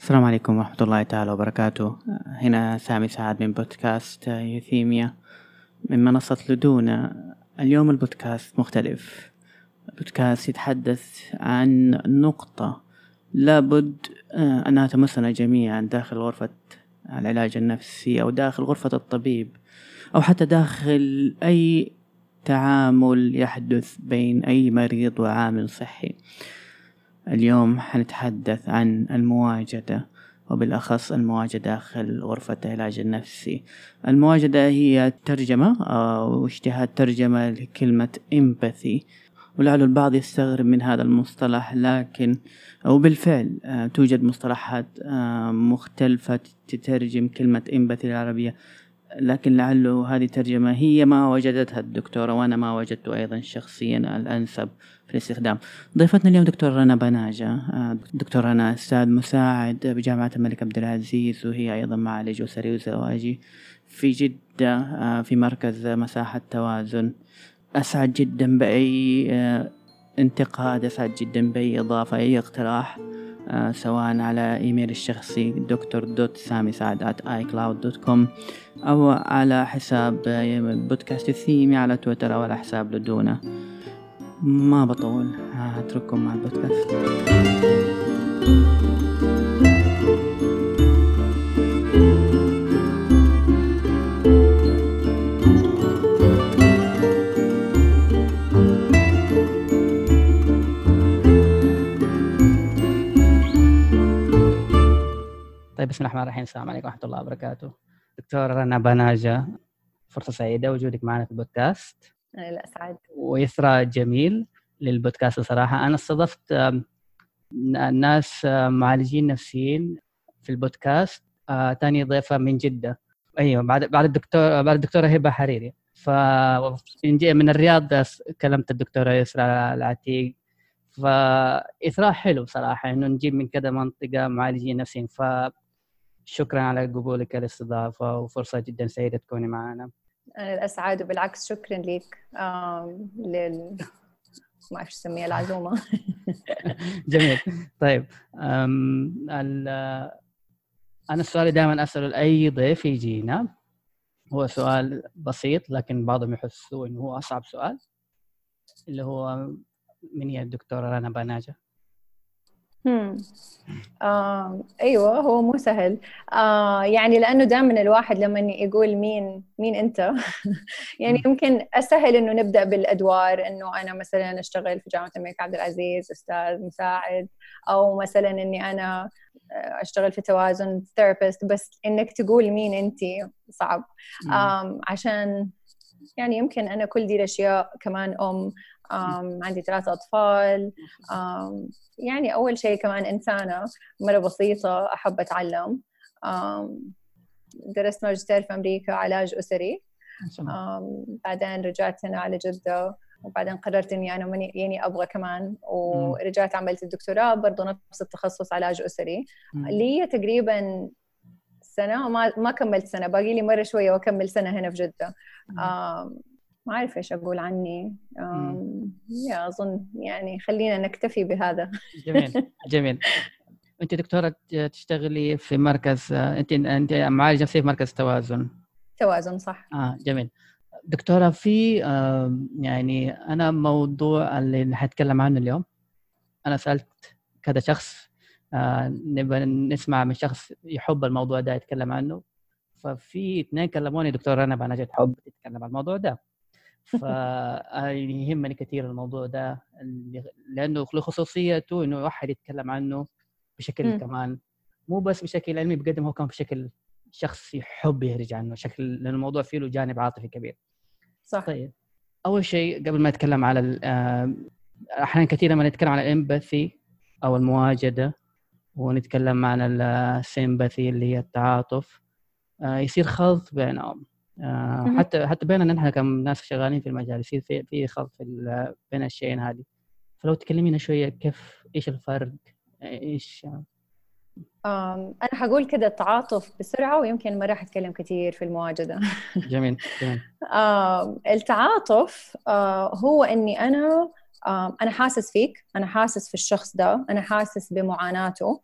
السلام عليكم ورحمة الله تعالى وبركاته. هنا سامي سعد من بودكاست يوثيميا. من منصة لدونا اليوم البودكاست مختلف. بودكاست يتحدث عن نقطة لابد آه، أنها تمسنا جميعا داخل غرفة العلاج النفسي أو داخل غرفة الطبيب أو حتى داخل أي تعامل يحدث بين أي مريض وعامل صحي. اليوم حنتحدث عن المواجدة وبالأخص المواجدة داخل غرفة العلاج النفسي. المواجدة هي ترجمة أو اجتهاد ترجمة لكلمة empathy. ولعل البعض يستغرب من هذا المصطلح لكن أو بالفعل آه، توجد مصطلحات آه، مختلفة تترجم كلمة empathy العربية لكن لعله هذه الترجمة هي ما وجدتها الدكتورة وأنا ما وجدته أيضا شخصيا الأنسب. في الاستخدام. ضيفتنا اليوم دكتور رنا بناجة. آه، دكتور رنا أستاذ مساعد بجامعة الملك عبد العزيز وهي أيضا معالج أسري وزواجي في جدة آه، في مركز مساحة توازن. أسعد جدا بأي آه، انتقاد أسعد جدا بأي إضافة أي اقتراح سواء على إيميل الشخصي دكتور دوت سامي سعد at icloud.com أو على حساب بودكاست الثيمي على تويتر أو على حساب لدونا. ما بطول هترككم مع البودكاست. طيب بسم الله الرحمن الرحيم. السلام عليكم ورحمة الله وبركاته. دكتور رنا بناجة فرصة سعيدة وجودك معنا في البودكاست. لا سعد ويسرى جميل للبودكاست صراحة. أنا استضفت ناس معالجين نفسيين في البودكاست. آه، تاني ضيفة من جدة. أيوة بعد بعد الدكتور بعد الدكتورة هبة حريري. ف من الرياض كلمت الدكتورة يسرى العتيق. فإثراء حلو صراحة إنه نجيب من كذا منطقة معالجين نفسيين. فشكرا على قبولك الاستضافة وفرصة جدا سعيدة تكوني معنا. أنا الأسعد وبالعكس شكرا لك لل ما أعرف شو أسميها العزومة. جميل. طيب أنا السؤال دائما أسأله لأي ضيف يجينا. هو سؤال بسيط لكن بعضهم يحسوا إنه هو أصعب سؤال اللي هو من هي الدكتورة رنا بناجة؟ هم. آم، أيوة هو مو سهل. آه يعني لأنه دائما الواحد لما يقول مين مين أنت؟ يعني. يمكن أسهل إنه نبدأ بالأدوار إنه أنا مثلا أشتغل في جامعة الملك عبد العزيز أستاذ مساعد أو مثلا إني أنا آه، أشتغل في توازن ثيرابيست بس إنك تقول مين أنت صعب. آم، عشان يعني يمكن أنا كل دي الأشياء كمان أم آم، عندي ثلاثة أطفال. يعني أول شيء كمان إنسانة مرة بسيطة أحب أتعلم. درست ماجستير في أمريكا علاج أسري. بعدين رجعت هنا على جدة. وبعدين قررت إني أنا مني يعني أبغى كمان. ورجعت عملت الدكتوراه برضو نفس التخصص علاج أسري. مم. لي تقريبا سنة ما ما كملت سنة باقي لي مرة شوية وأكمل سنة هنا في. آم، ما أعرف إيش أقول عني. يا أظن يعني خلينا نكتفي بهذا. جميل جميل. أنت دكتورة تشتغلي في مركز أنت أنت معالجة نفسية في مركز توازن. توازن صح. آه جميل. دكتورة في يعني أنا موضوع اللي حتكلم عنه اليوم أنا سألت كذا شخص آه، نبغى نسمع من شخص يحب الموضوع ده يتكلم عنه. ففي اثنين كلموني دكتور رنا بنجا تحب تتكلم عن الموضوع ده. فيهمني كثير الموضوع ده اللي- لأنه له خصوصيته إنه واحد يتكلم عنه بشكل مم. كمان مو بس بشكل علمي بقدم هو كمان بشكل شخص يحب يهرج عنه شكل لأن الموضوع فيه له جانب عاطفي كبير. صح. طيب أول شيء قبل ما نتكلم على آه، أحيانا كثير لما نتكلم على الإمباثي أو المواجدة ونتكلم عن السيمباثي اللي هي التعاطف آه، يصير خلط بينهم. آه،. حتى حتى بيننا نحن كناس شغالين في المجال يصير في في خلط في بين الشيئين هذه. فلو تكلمينا شوية كيف إيش الفرق؟ إيش؟ أنا حقول كده التعاطف بسرعة ويمكن ما راح أتكلم كثير في المواجدة جميل جميل. التعاطف آه، هو إني أنا آم، أنا حاسس فيك أنا حاسس في الشخص ده أنا حاسس بمعاناته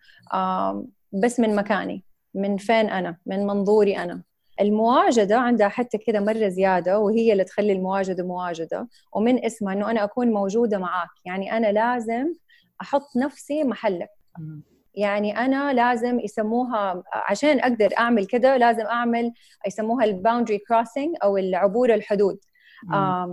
بس من مكاني من فين أنا من منظوري أنا. المواجدة عندها حتى كده مرة زيادة وهي اللي تخلي المواجدة مواجدة ومن اسمها إنه أنا أكون موجودة معاك. يعني أنا لازم أحط نفسي محلك. يعني أنا لازم يسموها عشان أقدر أعمل كده لازم أعمل يسموها ال boundary crossing أو العبور الحدود.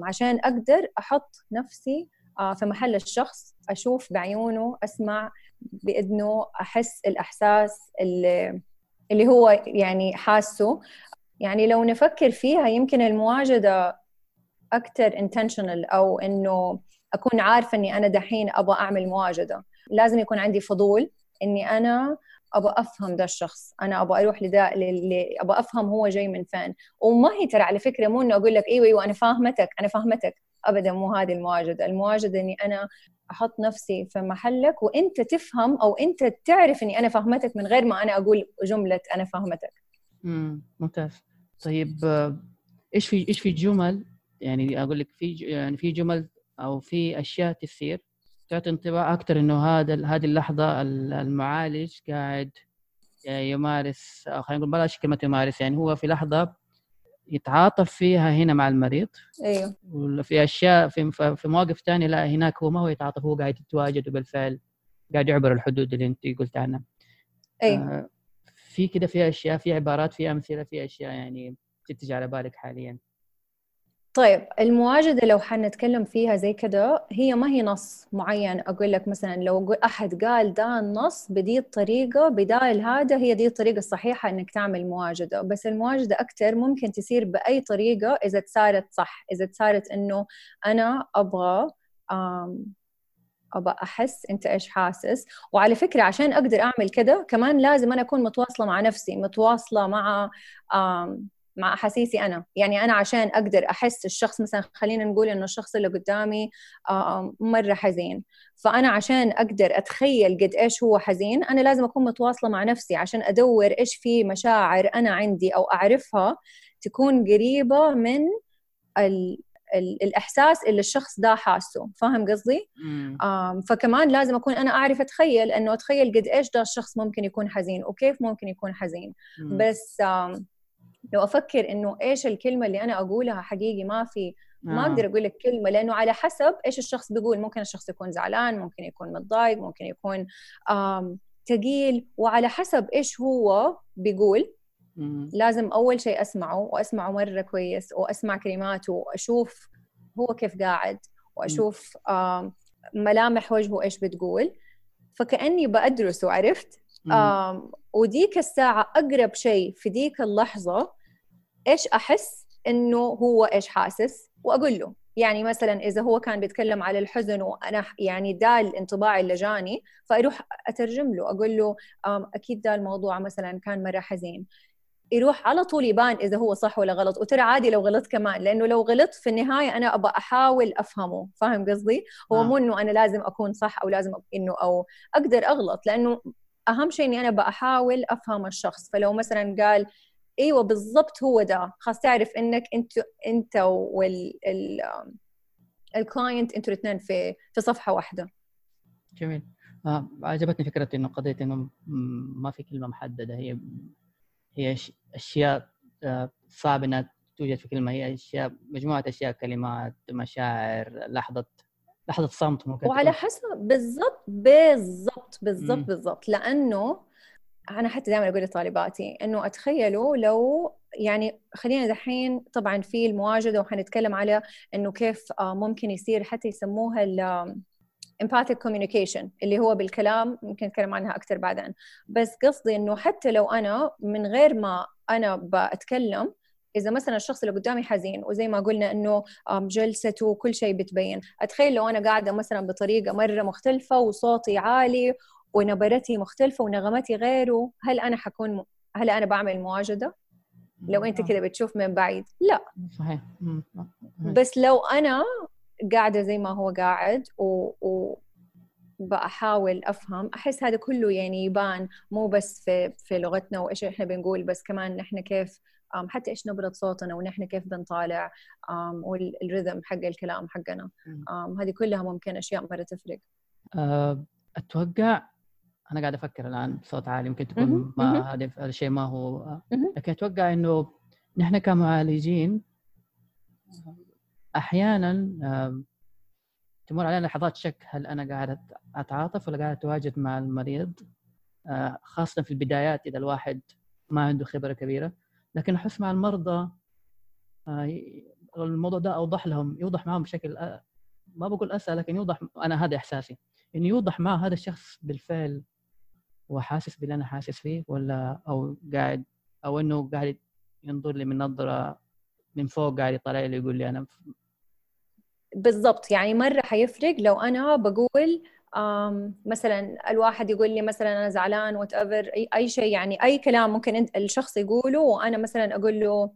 عشان أقدر أحط نفسي آه، في محل الشخص أشوف بعيونه أسمع بإذنه أحس الإحساس اللي اللي هو يعني حاسه. يعني لو نفكر فيها يمكن المواجدة أكثر intentional أو إنه أكون عارفة إني أنا دحين أبغى أعمل مواجدة لازم يكون عندي فضول إني أنا أبغى أفهم ده الشخص. أنا أبغى أروح لده اللي أبغى أفهم هو جاي من فين. وما هي ترى على فكرة مو إنه أقول لك إيوه إيوه أنا فاهمتك أنا فاهمتك. ابدا مو هذه المواجده المواجده إني أنا أحط نفسي في محلك وإنت تفهم أو إنت تعرف إني أنا فهمتك من غير ما أنا أقول جملة أنا فهمتك امم ممتاز. طيب إيش في إيش في جمل؟ يعني أقول لك في يعني في جمل أو في أشياء تصير تعطي انطباع أكثر إنه هذا هذه اللحظة المعالج قاعد يمارس أو خلينا نقول بلاش كلمة يمارس يعني هو في لحظة يتعاطف فيها هنا مع المريض أيوه. ولا في أشياء في في مواقف ثانية لا هناك هو ما هو يتعاطف هو قاعد يتواجد وبالفعل قاعد يعبر الحدود اللي أنت قلت عنها. أيوه. آه في كده في أشياء في عبارات في أمثلة في أشياء يعني تتجي على بالك حاليا. طيب المواجدة لو حنتكلم فيها زي كده هي ما هي نص معين؟ أقول لك مثلا لو أحد قال ده النص بدي الطريقة بدال هذا هي دي الطريقة الصحيحة إنك تعمل مواجدة. بس المواجدة أكثر ممكن تصير بأي طريقة إذا صارت صح إذا صارت إنه أنا أبغى أبغى أحس أنت إيش حاسس؟ وعلى فكرة عشان أقدر أعمل كده كمان لازم أنا أكون متواصلة مع نفسي متواصلة مع مع أحاسيسي أنا. يعني أنا عشان أقدر أحس الشخص مثلا خلينا نقول إنه الشخص اللي قدامي مرة حزين. فأنا عشان أقدر أتخيل قد إيش هو حزين أنا لازم أكون متواصلة مع نفسي عشان أدور إيش في مشاعر أنا عندي أو أعرفها تكون قريبة من ال الإحساس اللي الشخص ده حاسه فاهم قصدي؟ فكمان لازم أكون أنا أعرف أتخيل إنه أتخيل قد إيش ده الشخص ممكن يكون حزين وكيف ممكن يكون حزين. بس لو أفكر إنه إيش الكلمة اللي أنا أقولها حقيقي ما في ما أقدر أقول لك كلمة لأنه على حسب إيش الشخص بيقول. ممكن الشخص يكون زعلان ممكن يكون متضايق ممكن يكون ثقيل وعلى حسب إيش هو بيقول. لازم أول شيء أسمعه وأسمعه مرة كويس وأسمع كلماته وأشوف هو كيف قاعد وأشوف ملامح وجهه إيش بتقول. فكأني بدرسه عرفت؟ وديك الساعة أقرب شيء في ديك اللحظة إيش أحس إنه هو إيش حاسس؟ وأقول له. يعني مثلا إذا هو كان بيتكلم على الحزن وأنا يعني ده الانطباع اللي جاني فأروح أترجم له أقول له أكيد ده الموضوع مثلا كان مرة حزين. يروح على طول يبان إذا هو صح ولا غلط وترى عادي لو غلط كمان لأنه لو غلط في النهاية أنا أبغى أحاول أفهمه فاهم قصدي؟ هو آه. مو إنه أنا لازم أكون صح أو لازم إنه أو أقدر أغلط لأنه أهم شيء إني أنا بحاول أفهم الشخص. فلو مثلا قال إيوه بالضبط هو ده خلاص تعرف إنك انت أنت وال الكلاينت أنتوا الاثنين في في صفحة واحدة. جميل. آه عجبتني فكرة إنه قضية إنه ما في كلمة محددة هي هي أشياء آه، صعب إنها توجد في كلمة. هي أشياء مجموعة أشياء كلمات مشاعر لحظة لحظة صمت ممكن وعلى حسب بالضبط بالضبط بالضبط بالضبط. لأنه أنا حتى دائما أقول لطالباتي إنه أتخيلوا لو يعني خلينا دحين طبعا في المواجده وحنتكلم على إنه كيف آه، ممكن يصير حتى يسموها empathic communication اللي هو بالكلام ممكن نتكلم عنها أكثر بعدين. بس قصدي إنه حتى لو أنا من غير ما أنا بتكلم إذا مثلا الشخص اللي قدامي حزين وزي ما قلنا إنه جلسته وكل شيء بتبين. أتخيل لو أنا قاعدة مثلا بطريقة مرة مختلفة وصوتي عالي ونبرتي مختلفة ونغمتي غيره هل أنا حكون هل أنا بعمل مواجدة؟ لو أنت كذا بتشوف من بعيد. لا. صحيح. بس لو أنا قاعدة زي ما هو قاعد و, و... بحاول أفهم. أحس هذا كله يعني يبان مو بس في في لغتنا وإيش إحنا بنقول بس كمان نحن كيف حتى إيش نبرة صوتنا ونحن كيف بنطالع والريذم حق الكلام حقنا. هذه كلها ممكن أشياء مرة تفرق. أه، أتوقع أنا قاعد أفكر الآن بصوت عالي يمكن تكون ما هذا الشيء ما هو. لكن أتوقع إنه نحن كمعالجين أحيانا تمر علينا لحظات شك هل أنا قاعد أتعاطف ولا قاعد أتواجد مع المريض؟ آه، خاصة في البدايات إذا الواحد ما عنده خبرة كبيرة. لكن احس مع المرضى آه، الموضوع ده أوضح لهم يوضح معهم بشكل ما بقول أسهل لكن يوضح أنا هذا إحساسي. إنه يوضح مع هذا الشخص بالفعل هو حاسس باللي أنا حاسس فيه ولا أو قاعد أو إنه قاعد ينظر لي من نظرة من فوق قاعد يطلع لي يقول لي أنا بالضبط يعني مرة حيفرق لو أنا بقول مثلا الواحد يقول لي مثلا أنا زعلان whatever أي شيء يعني أي كلام ممكن الشخص يقوله وأنا مثلا أقول له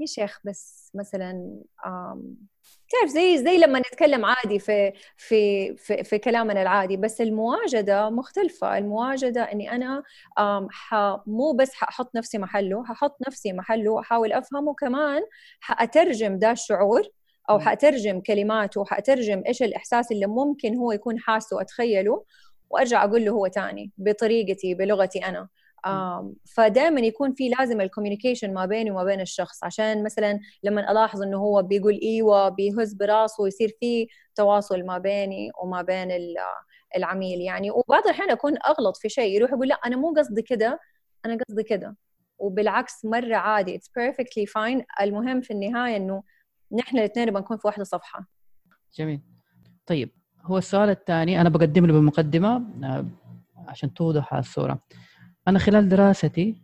يا شيخ بس مثلا تعرف زي زي لما نتكلم عادي في في في, في كلامنا العادي بس المواجده مختلفة. المواجده إني أنا مو بس حأحط نفسي محله ححط نفسي محله وأحاول أفهمه كمان حأترجم ده الشعور أو حأترجم كلماته وحأترجم إيش الإحساس اللي ممكن هو يكون حاسه وأتخيله وأرجع أقول له هو تاني بطريقتي بلغتي أنا. فدائما يكون في لازم ال communication ما بيني وما بين الشخص عشان مثلا لما ألاحظ إنه هو بيقول إيوه بيهز براسه يصير في تواصل ما بيني وما بين العميل يعني. وبعض الأحيان أكون أغلط في شيء يروح يقول لا أنا مو قصدي كده أنا قصدي كده. وبالعكس مرة عادي it's perfectly fine المهم في النهاية إنه نحن الاثنين بنكون في واحدة صفحة. جميل. طيب هو السؤال الثاني أنا بقدم له بمقدمة آه، عشان توضح الصورة. أنا خلال دراستي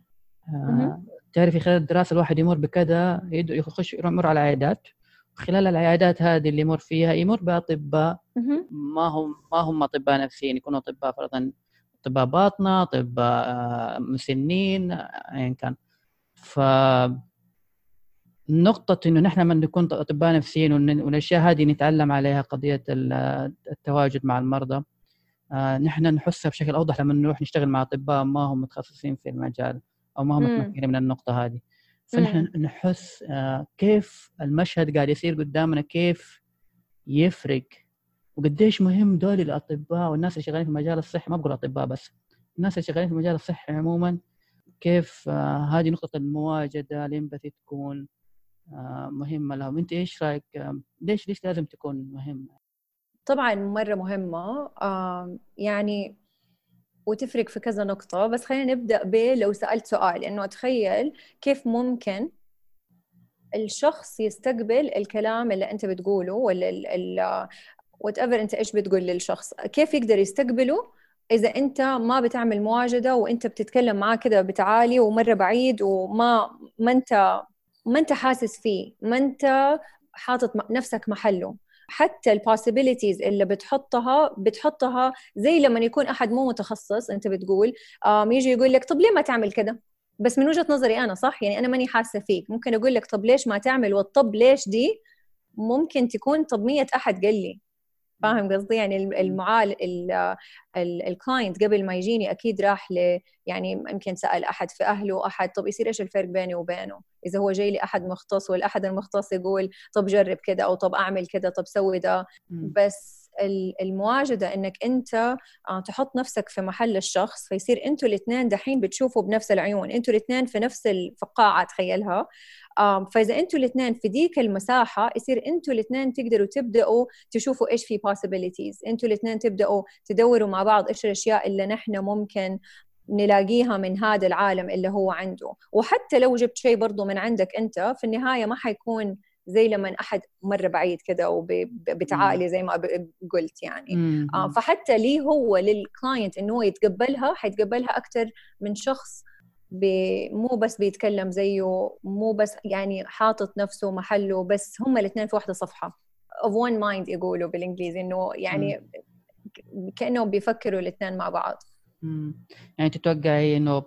آه، تعرفي خلال الدراسة الواحد يمر بكذا يخش يمر على عيادات. خلال العيادات هذه اللي يمر فيها يمر بأطباء ما هم ما هم أطباء نفسيين يكونوا أطباء فرضا أطباء باطنة أطباء آه، مسنين أيا كان. ف نقطة إنه نحن من نكون أطباء نفسيين والأشياء هذه نتعلم عليها قضية التواجد مع المرضى. آه، نحن نحسها بشكل أوضح لما نروح نشتغل مع أطباء ما هم متخصصين في المجال أو ما هم متمكنين من النقطة هذه. فنحن نحس آه، كيف المشهد قاعد يصير قدامنا كيف يفرق. وقديش مهم دول الأطباء والناس اللي شغالين في مجال الصحة ما بقول أطباء بس الناس اللي شغالين في مجال الصحة عموما كيف آه، هذه نقطة المواجدة الإمباثي تكون. آه، مهمة لهم. أنت إيش رأيك؟ ليش ليش لازم تكون مهمة؟ طبعا مرة مهمة. يعني وتفرق في كذا نقطة. بس خلينا نبدأ ب لو سألت سؤال إنه أتخيل كيف ممكن الشخص يستقبل الكلام اللي أنت بتقوله ولا ال وات ايفر أنت إيش بتقول للشخص. كيف يقدر يستقبله إذا أنت ما بتعمل مواجدة وأنت بتتكلم معاه كده بتعالي ومرة بعيد وما ما أنت ما أنت حاسس فيه ما أنت حاطط نفسك محله. حتى ال possibilities اللي بتحطها بتحطها زي لما يكون أحد مو متخصص أنت بتقول يجي يقول لك طب ليه ما تعمل كده؟ بس من وجهة نظري أنا صح؟ يعني أنا ماني حاسة فيك. ممكن أقول لك طب ليش ما تعمل؟ والطب ليش دي؟ ممكن تكون طب 100 أحد قال لي. فاهم قصدي؟ يعني المعال ال client قبل ما يجيني أكيد راح ل يعني يمكن سأل أحد في أهله أحد طب يصير إيش الفرق بيني وبينه؟ إذا هو جاي لي أحد مختص والأحد المختص يقول طب جرب كذا أو طب أعمل كذا طب سوي ده. بس المواجدة إنك أنت آه، تحط نفسك في محل الشخص فيصير أنتوا الاثنين دحين بتشوفوا بنفس العيون أنتوا الاثنين في نفس الفقاعة تخيلها. فإذا أنتوا الاثنين في ديك المساحة يصير أنتوا الاثنين تقدروا تبدأوا تشوفوا إيش في possibilities أنتوا الاثنين تبدأوا تدوروا مع بعض إيش الأشياء اللي نحن ممكن نلاقيها من هذا العالم اللي هو عنده. وحتى لو جبت شيء برضو من عندك أنت في النهاية ما حيكون زي لما أحد مرة بعيد كده وبتعالي زي ما قلت يعني. آه فحتى ليه هو للكلاينت إنه هو يتقبلها حيتقبلها أكثر من شخص مو بس بيتكلم زيه مو بس يعني حاطط نفسه محله بس هم الاثنين في واحدة صفحة. Of one mind يقولوا بالإنجليزي إنه يعني كأنهم بيفكروا الاثنين مع بعض. يعني تتوقعي إنه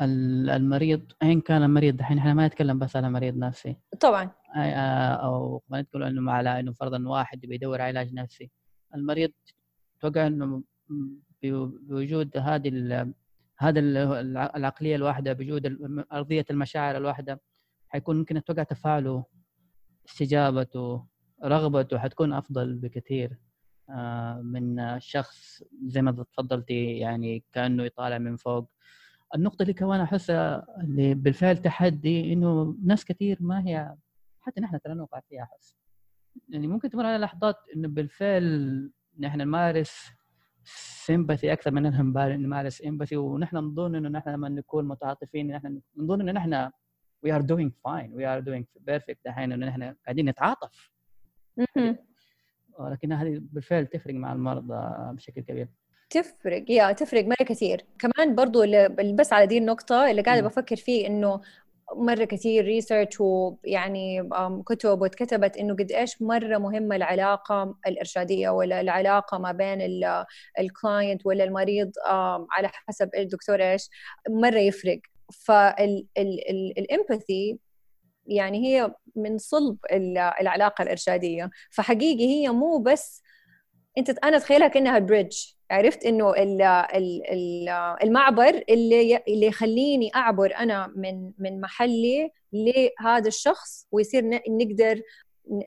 المريض ايا كان المريض الحين إحنا ما نتكلم بس على مريض نفسي. طبعا. أو ما نتكلم إنه على إنه فرضا واحد بيدور على علاج نفسي. المريض أتوقع إنه بوجود هذه هذا العقلية الواحدة بوجود أرضية المشاعر الواحدة حيكون ممكن أتوقع تفاعله استجابته رغبته حتكون أفضل بكثير. آه، من شخص زي ما تفضلتي يعني كأنه يطالع من فوق. النقطة اللي كمان أحسها اللي بالفعل تحدي إنه ناس كثير ما هي حتى نحن ترى نوقع فيها أحس يعني ممكن تمر على لحظات إنه بالفعل نحن نمارس سيمباثي أكثر من اننا نمارس امباثي ونحن نظن إنه نحن لما نكون متعاطفين نحن نظن إنه نحن we are doing fine we are doing perfect دحين إنه نحن قاعدين نتعاطف. ولكن هذه بالفعل تفرق مع المرضى بشكل كبير. تفرق يا تفرق مرة كثير. كمان برضو اللي بس على دي النقطة اللي قاعدة بفكر فيه إنه مرة كثير research ويعني كتب واتكتبت إنه قد إيش مرة مهمة العلاقة الإرشادية ولا العلاقة ما بين ال client ولا المريض على حسب الدكتور إيش مرة يفرق. فالامباثي يعني هي من صلب العلاقة الإرشادية. فحقيقي هي مو بس انت أنا اتخيلها كأنها بريدج عرفت انه المعبر اللي اللي يخليني أعبر أنا من من محلي لهذا الشخص ويصير نقدر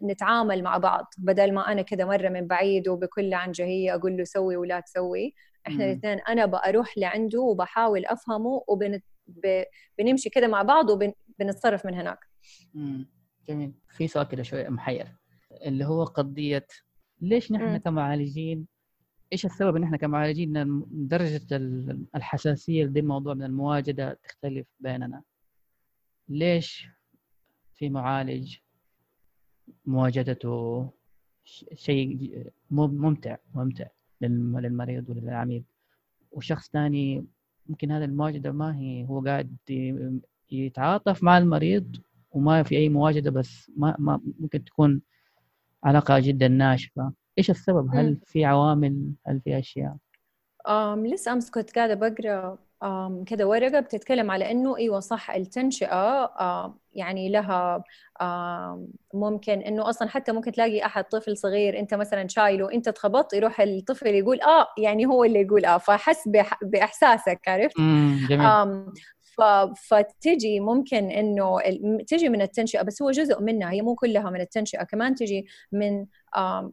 نتعامل مع بعض بدل ما أنا كذا مرة من بعيد وبكل عنجهية أقول له سوي ولا تسوي. إحنا الاثنين أنا بروح لعنده وبحاول أفهمه وبنمشي كذا مع بعض وبنتصرف من هناك. جميل. في سؤال كده شوي محير اللي هو قضية ليش نحن كمعالجين؟ إيش السبب إن إحنا كمعالجين؟ درجة الحساسية لدي الموضوع من المواجدة تختلف بيننا. ليش في معالج مواجدته شيء ممتع ممتع للمريض وللعميل وشخص ثاني ممكن هذا المواجدة ما هي هو قاعد يتعاطف مع المريض وما في أي مواجدة بس ما, ما ممكن تكون علاقة جدا ناشفة. إيش السبب؟ هل في عوامل؟ هل في أشياء؟ أم لسه أمس كنت قاعدة بقرأ كذا ورقة بتتكلم على إنه إيوه صح التنشئة يعني لها ممكن إنه أصلا حتى ممكن تلاقي أحد طفل صغير أنت مثلا شايله أنت تخبط يروح الطفل يقول آه يعني هو اللي يقول آه فحس بإحساسك عرفت؟ جميل. فتجي ممكن إنه تجي من التنشئة بس هو جزء منها هي مو كلها من التنشئة كمان تجي من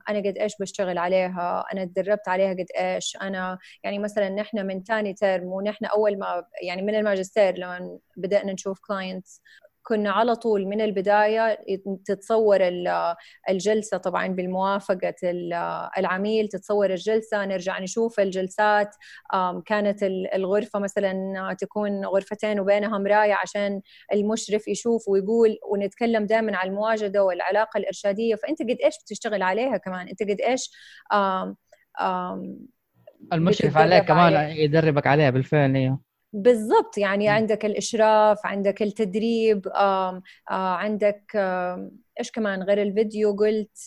أنا قد إيش بشتغل عليها أنا تدربت عليها قد إيش أنا يعني مثلا نحن من ثاني ترم ونحن أول ما يعني من الماجستير لما بدأنا نشوف كلاينتس كنا على طول من البداية تتصور الجلسة طبعا بالموافقة العميل تتصور الجلسة نرجع نشوف الجلسات. كانت الغرفة مثلا تكون غرفتين وبينها مراية عشان المشرف يشوف ويقول ونتكلم دائما عن المواجدة والعلاقة الإرشادية. فأنت قد إيش بتشتغل عليها كمان؟ أنت قد إيش المشرف عليك كمان يدربك عليها بالفعل أيوه بالضبط يعني. عندك الإشراف عندك التدريب آم آه عندك آم إيش كمان غير الفيديو قلت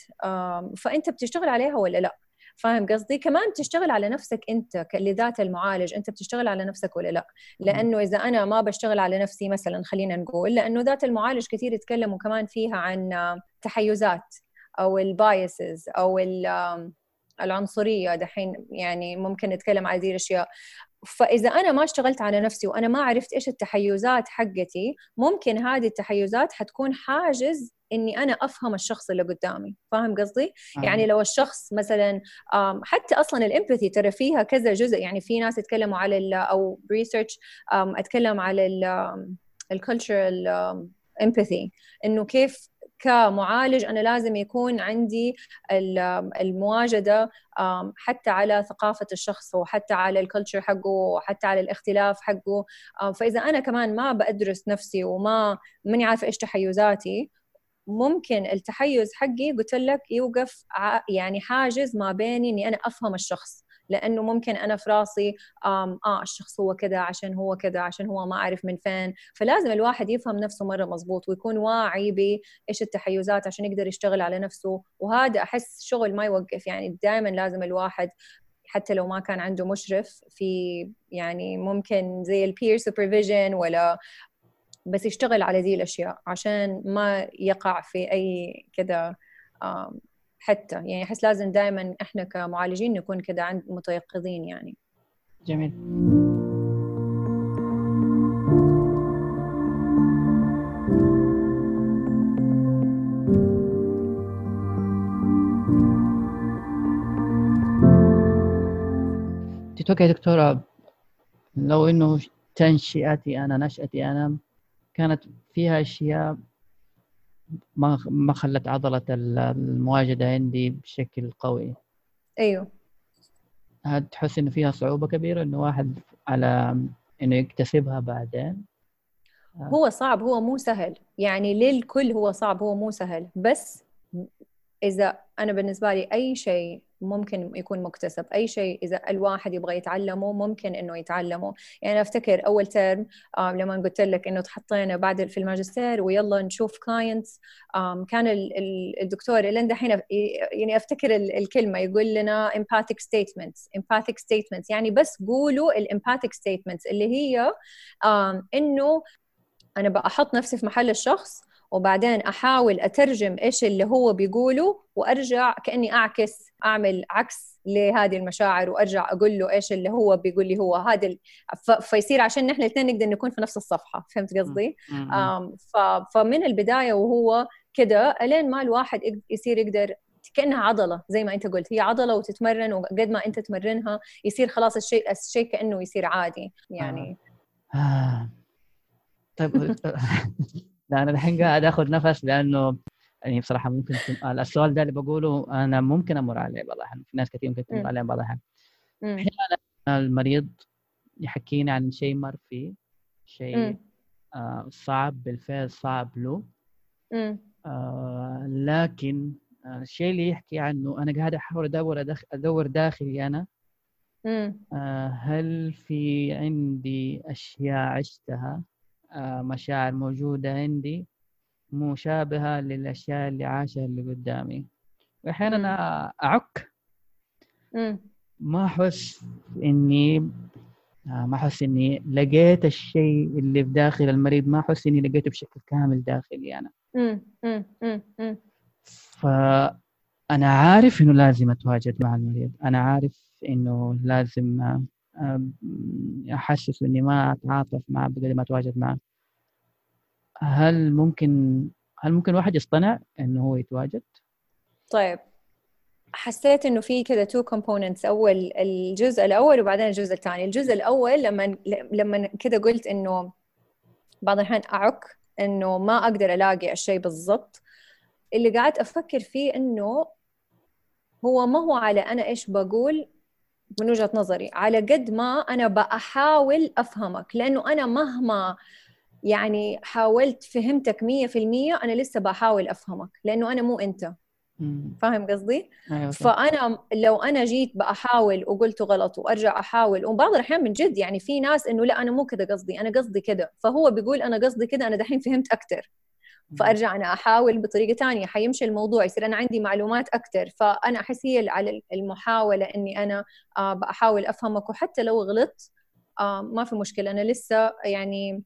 فأنت بتشتغل عليها ولا لا؟ فاهم قصدي؟ كمان تشتغل على نفسك أنت لذات المعالج أنت بتشتغل على نفسك ولا لا؟ لأنه إذا أنا ما بشتغل على نفسي مثلا خلينا نقول لأنه ذات المعالج كثير يتكلموا كمان فيها عن تحيزات أو البايسز أو العنصرية دحين يعني ممكن نتكلم على هذه الأشياء. فإذا أنا ما اشتغلت على نفسي وأنا ما عرفت إيش التحيزات حقتي ممكن هذه التحيزات حتكون حاجز إني أنا أفهم الشخص اللي قدامي. فاهم قصدي؟ آه. يعني لو الشخص مثلا حتى أصلا ال empathy ترى فيها كذا جزء. يعني في ناس يتكلموا على أو research أتكلم على ال cultural empathy إنه كيف كمعالج أنا لازم يكون عندي المواجدة حتى على ثقافة الشخص وحتى على الكلتشر حقه وحتى على الاختلاف حقه. فإذا أنا كمان ما بدرس نفسي وما ماني عارفة إيش تحيزاتي ممكن التحيز حقي قلت لك يوقف يعني حاجز ما بيني إني أنا أفهم الشخص. لأنه ممكن أنا في راسي آه الشخص هو كذا عشان هو كذا عشان هو ما أعرف من فين. فلازم الواحد يفهم نفسه مرة مزبوط ويكون واعي بإيش التحيزات عشان يقدر يشتغل على نفسه. وهذا أحس شغل ما يوقف يعني دائما لازم الواحد حتى لو ما كان عنده مشرف في يعني ممكن زي البير سوبرفيجن ولا بس يشتغل على ذي الأشياء عشان ما يقع في أي كذا حتى. يعني أحس لازم دائما إحنا كمعالجين نكون كذا عند متيقظين يعني. جميل. تتوقع يا دكتورة لو إنه تنشئتي أنا نشأتي أنا كانت فيها أشياء ما ما خلت عضلة المواجدة عندي بشكل قوي. أيوه. تحس إنه فيها صعوبة كبيرة إنه واحد على إنه يكتسبها بعدين؟ هو صعب هو مو سهل. يعني للكل هو صعب هو مو سهل. بس إذا أنا بالنسبة لي أي شيء ممكن يكون مكتسب أي شيء إذا الواحد يبغى يتعلمه ممكن إنه يتعلمه. يعني أفتكر أول ترم لما قلت لك إنه تحطينا بعد في الماجستير ويلا نشوف clients كان الدكتور اللي دحين يعني أفتكر الكلمة يقول لنا empathic statements empathic statements. يعني بس قولوا ال empathic statements اللي هي إنه أنا بحط نفسي في محل الشخص وبعدين أحاول أترجم إيش اللي هو بيقوله وأرجع كأني أعكس أعمل عكس لهذه المشاعر وأرجع أقول له إيش اللي هو بيقول لي هو هذا ال... ف... فيصير عشان نحن الاثنين نقدر نكون في نفس الصفحة فهمت قصدي؟ ف... فمن البداية وهو كده إلين ما الواحد يصير يقدر كأنها عضلة زي ما أنت قلت هي عضلة وتتمرن وقد ما أنت تمرنها يصير خلاص الشيء الشيء كأنه يصير عادي يعني آه. آه. طيب لا أنا الحين قاعد آخذ نفس لأنه يعني بصراحة ممكن السؤال ده اللي بقوله أنا ممكن أمر عليه بعض الأحيان. في ناس كثير ممكن تمر عليه بعض الأحيان. أحيانا المريض يحكينا عن شيء مر فيه شيء آه صعب بالفعل صعب له. آه لكن آه الشيء اللي يحكي عنه أنا قاعد أحاول أدور أدور داخلي أنا. آه هل في عندي أشياء عشتها؟ آه، مشاعر موجودة عندي مشابهة للأشياء اللي عاشها اللي قدامي. وأحيانا أعك ما أحس إني آه، ما أحس إني لقيت الشيء اللي في داخل المريض ما أحس إني لقيته بشكل كامل داخلي أنا. فأنا عارف إنه لازم أتواجد مع المريض. أنا عارف إنه لازم أحسس إني ما أتعاطف معه بقدر ما أتواجد معه. هل ممكن هل ممكن واحد يصطنع إنه هو يتواجد؟ طيب حسيت إنه في كذا two components أول الجزء الأول وبعدين الجزء الثاني. الجزء الأول لما لما كذا قلت إنه بعض الأحيان أعك إنه ما أقدر ألاقي الشيء بالضبط. اللي قاعد أفكر فيه إنه هو ما هو على أنا إيش بقول من وجهة نظري. على قد ما أنا بحاول أفهمك لأنه أنا مهما يعني حاولت فهمتك 100% أنا لسه بحاول أفهمك لأنه أنا مو أنت. فاهم قصدي؟ أيوة فأنا لو أنا جيت بحاول وقلته غلط وأرجع أحاول وبعض الأحيان من جد يعني في ناس إنه لا أنا مو كذا قصدي أنا قصدي كذا فهو بيقول أنا قصدي كذا أنا دحين فهمت أكثر فأرجع أنا أحاول بطريقة ثانية حيمشي الموضوع يصير أنا عندي معلومات أكثر فأنا احس هي على المحاولة إني أنا آه، بحاول أفهمك. وحتى لو غلطت آه، ما في مشكلة. أنا لسه يعني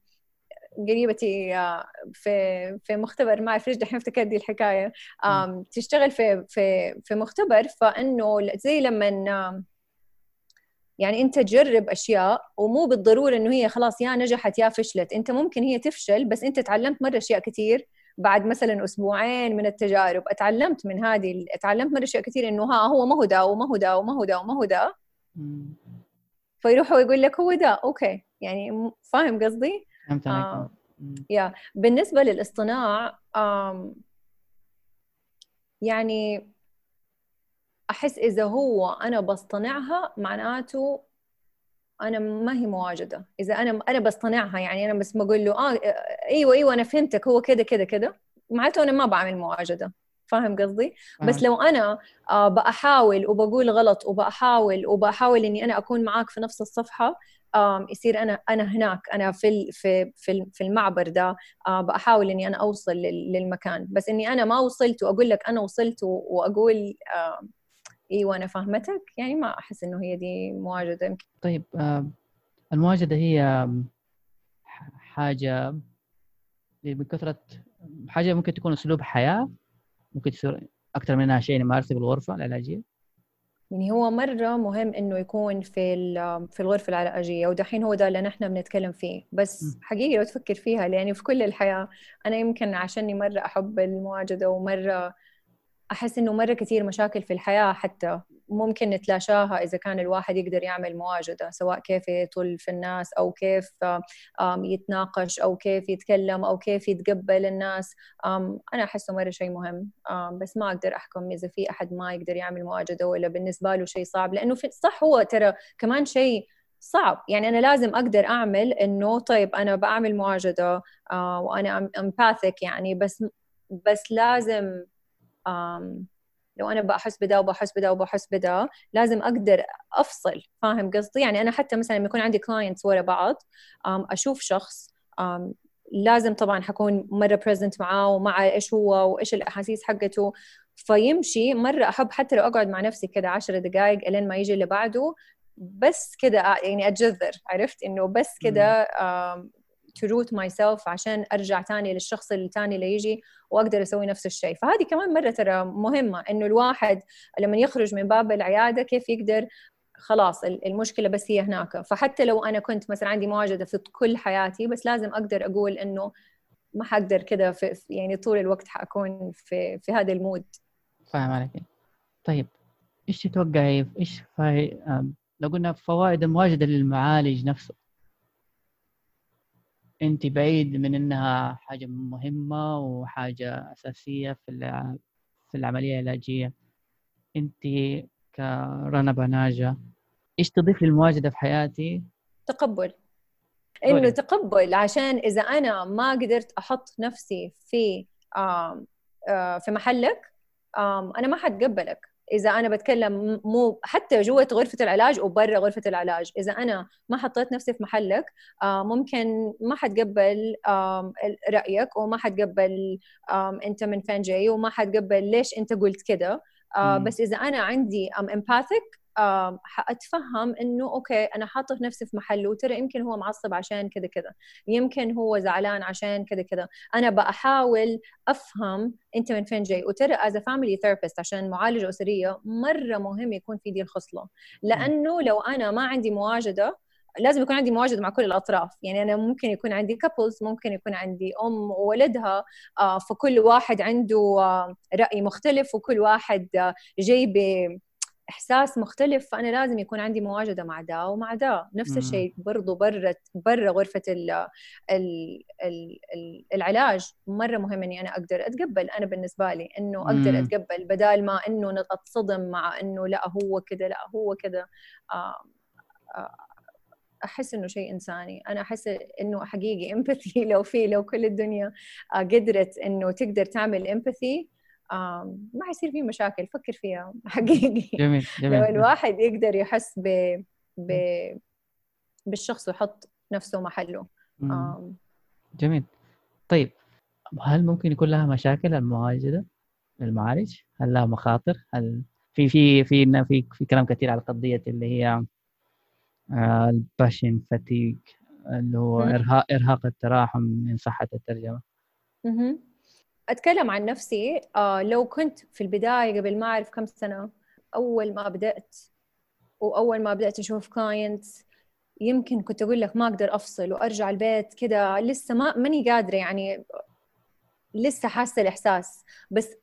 قريبتي آه، في في مختبر ما اعرف ليش دحين افتكرت دي الحكاية تشتغل في في في مختبر فإنه زي لما يعني أنت تجرب أشياء ومو بالضرورة إنه هي خلاص يا نجحت يا فشلت. أنت ممكن هي تفشل بس أنت تعلمت مرة أشياء كثير بعد مثلا أسبوعين من التجارب أتعلمت من هذه أتعلمت مره أشياء كثير إنه ها هو ما هو ده وما هو ده وما هو ده وما هو ده. فيروح ويقول لك هو ده أوكي. يعني فاهم قصدي؟ فهمت آه. يا. بالنسبة للاصطناع آم يعني أحس إذا هو أنا بصطنعها معناته أنا ما هي مواجده إذا أنا أنا بصطنعها يعني أنا بس بقول له آه إيوه إيوه أنا فهمتك هو كذا كذا كذا. معناته أنا ما بعمل مواجده فاهم قصدي؟ بس لو أنا آه بحاول وبقول غلط وبحاول وبحاول إني أنا أكون معاك في نفس الصفحة آه يصير أنا أنا هناك أنا في في في في المعبر ده آه بحاول إني أنا أوصل للمكان. بس إني أنا ما وصلت وأقول لك أنا وصلت وأقول آه أيوه أنا فاهمتك. يعني ما أحس إنه هي دي مواجده يمكن. طيب آه المواجده هي حاجة بكثره حاجة ممكن تكون أسلوب حياة ممكن تصير أكثر منها شيء نمارسه بالغرفة العلاجية. يعني هو مرة مهم إنه يكون في في الغرفة العلاجية ودحين هو ده اللي نحن بنتكلم فيه. بس حقيقي لو تفكر فيها يعني في كل الحياة أنا يمكن عشاني مرة أحب المواجدة ومرة أحس إنه مرة كثير مشاكل في الحياة حتى ممكن نتلاشاها إذا كان الواحد يقدر يعمل مواجدة سواء كيف يطل في الناس أو كيف يتناقش أو كيف يتكلم أو كيف يتقبل الناس. أنا أحسه مرة شيء مهم. بس ما أقدر أحكم إذا في أحد ما يقدر يعمل مواجدة ولا بالنسبة له شيء صعب. لأنه في صح هو ترى كمان شيء صعب. يعني أنا لازم أقدر أعمل إنه طيب أنا بعمل مواجدة آه وأنا امباثيك يعني بس بس لازم لو أنا بحس بدا وبحس بدا وبحس بدا لازم أقدر أفصل فاهم قصدي؟ يعني أنا حتى مثلا لما يكون عندي clients ورا بعض أشوف شخص لازم طبعا حكون مرة present معاه ومع إيش هو وإيش الأحاسيس حقته. فيمشي مرة أحب حتى لو أقعد مع نفسي كذا عشر دقائق إلين ما يجي اللي بعده بس كذا يعني أتجذر عرفت؟ إنه بس to root myself عشان أرجع تاني للشخص الثاني اللي يجي وأقدر أسوي نفس الشيء. فهذه كمان مرة ترى مهمة إنه الواحد لما يخرج من باب العيادة كيف يقدر خلاص المشكلة بس هي هناك. فحتى لو أنا كنت مثلا عندي مواجدة في كل حياتي بس لازم أقدر أقول إنه ما حقدر كذا يعني طول الوقت حأكون في في هذا المود. فاهم عليك. طيب إيش تتوقعي إيش. لو قلنا فوائد المواجدة للمعالج نفسه؟ انت بعيد من إنها حاجة مهمة وحاجة أساسية في في العملية العلاجية. انت كرنا بناجه إيش تضيف للمواجده في حياتي؟ تقبل. إنه تقبل عشان إذا أنا ما قدرت أحط نفسي في آه في محلك أنا ما حتقبلك. إذا أنا بتكلم مو حتى جوة غرفة العلاج وبرا غرفة العلاج. إذا أنا ما حطيت نفسي في محلك آه، ممكن ما حتقبل رأيك وما حتقبل أنت من فين جاي وما حتقبل ليش أنت قلت كده. آه، بس إذا أنا عندي أم empathic حأتفهم إنه أوكي أنا حاطة نفسي في محله وترى يمكن هو معصب عشان كذا كذا يمكن هو زعلان عشان كذا كذا. أنا بحاول أفهم أنت من فين جاي. وترى as family therapist عشان معالجه أسرية مرة مهم يكون في دي الخصلة. لأنه لو أنا ما عندي مواجدة لازم يكون عندي مواجهه مع كل الأطراف. يعني أنا ممكن يكون عندي كابلز ممكن يكون عندي أم وولدها آه، فكل واحد عنده آه، رأي مختلف وكل واحد آه، جاي إحساس مختلف فأنا لازم يكون عندي مواجده مع ده ومع ده. نفس الشيء برضو برا برا غرفة ال ال ال ال العلاج مرة مهم إني أنا أقدر أتقبل. أنا بالنسبة لي إنه أقدر أتقبل بدال ما إنه اتصدم مع إنه لا هو كذا لا هو كذا. آه، آه، أحس إنه شيء إنساني. أنا أحس إنه حقيقي امباثي لو في لو كل الدنيا آه، قدرت إنه تقدر تعمل امباثي ما حيصير في مشاكل فكر فيها حقيقي. جميل جميل لو الواحد يقدر يحس ب... ب... بالشخص ويحط نفسه محله. جميل. طيب هل ممكن يكون لها مشاكل المواجدة؟ المعالج؟ هل لها مخاطر؟ هل في في في في في كلام كثير على قضية اللي هي آه، الـ compassion fatigue اللي هو إرهاق إرهاق التراحم من صحة الترجمة. أتكلم عن نفسي آه لو كنت في البداية قبل ما أعرف كم سنة أول ما بدأت وأول ما بدأت أشوف clients يمكن كنت أقول لك ما أقدر أفصل وأرجع البيت كذا لسه ما ماني قادرة يعني لسه حاسة الإحساس. بس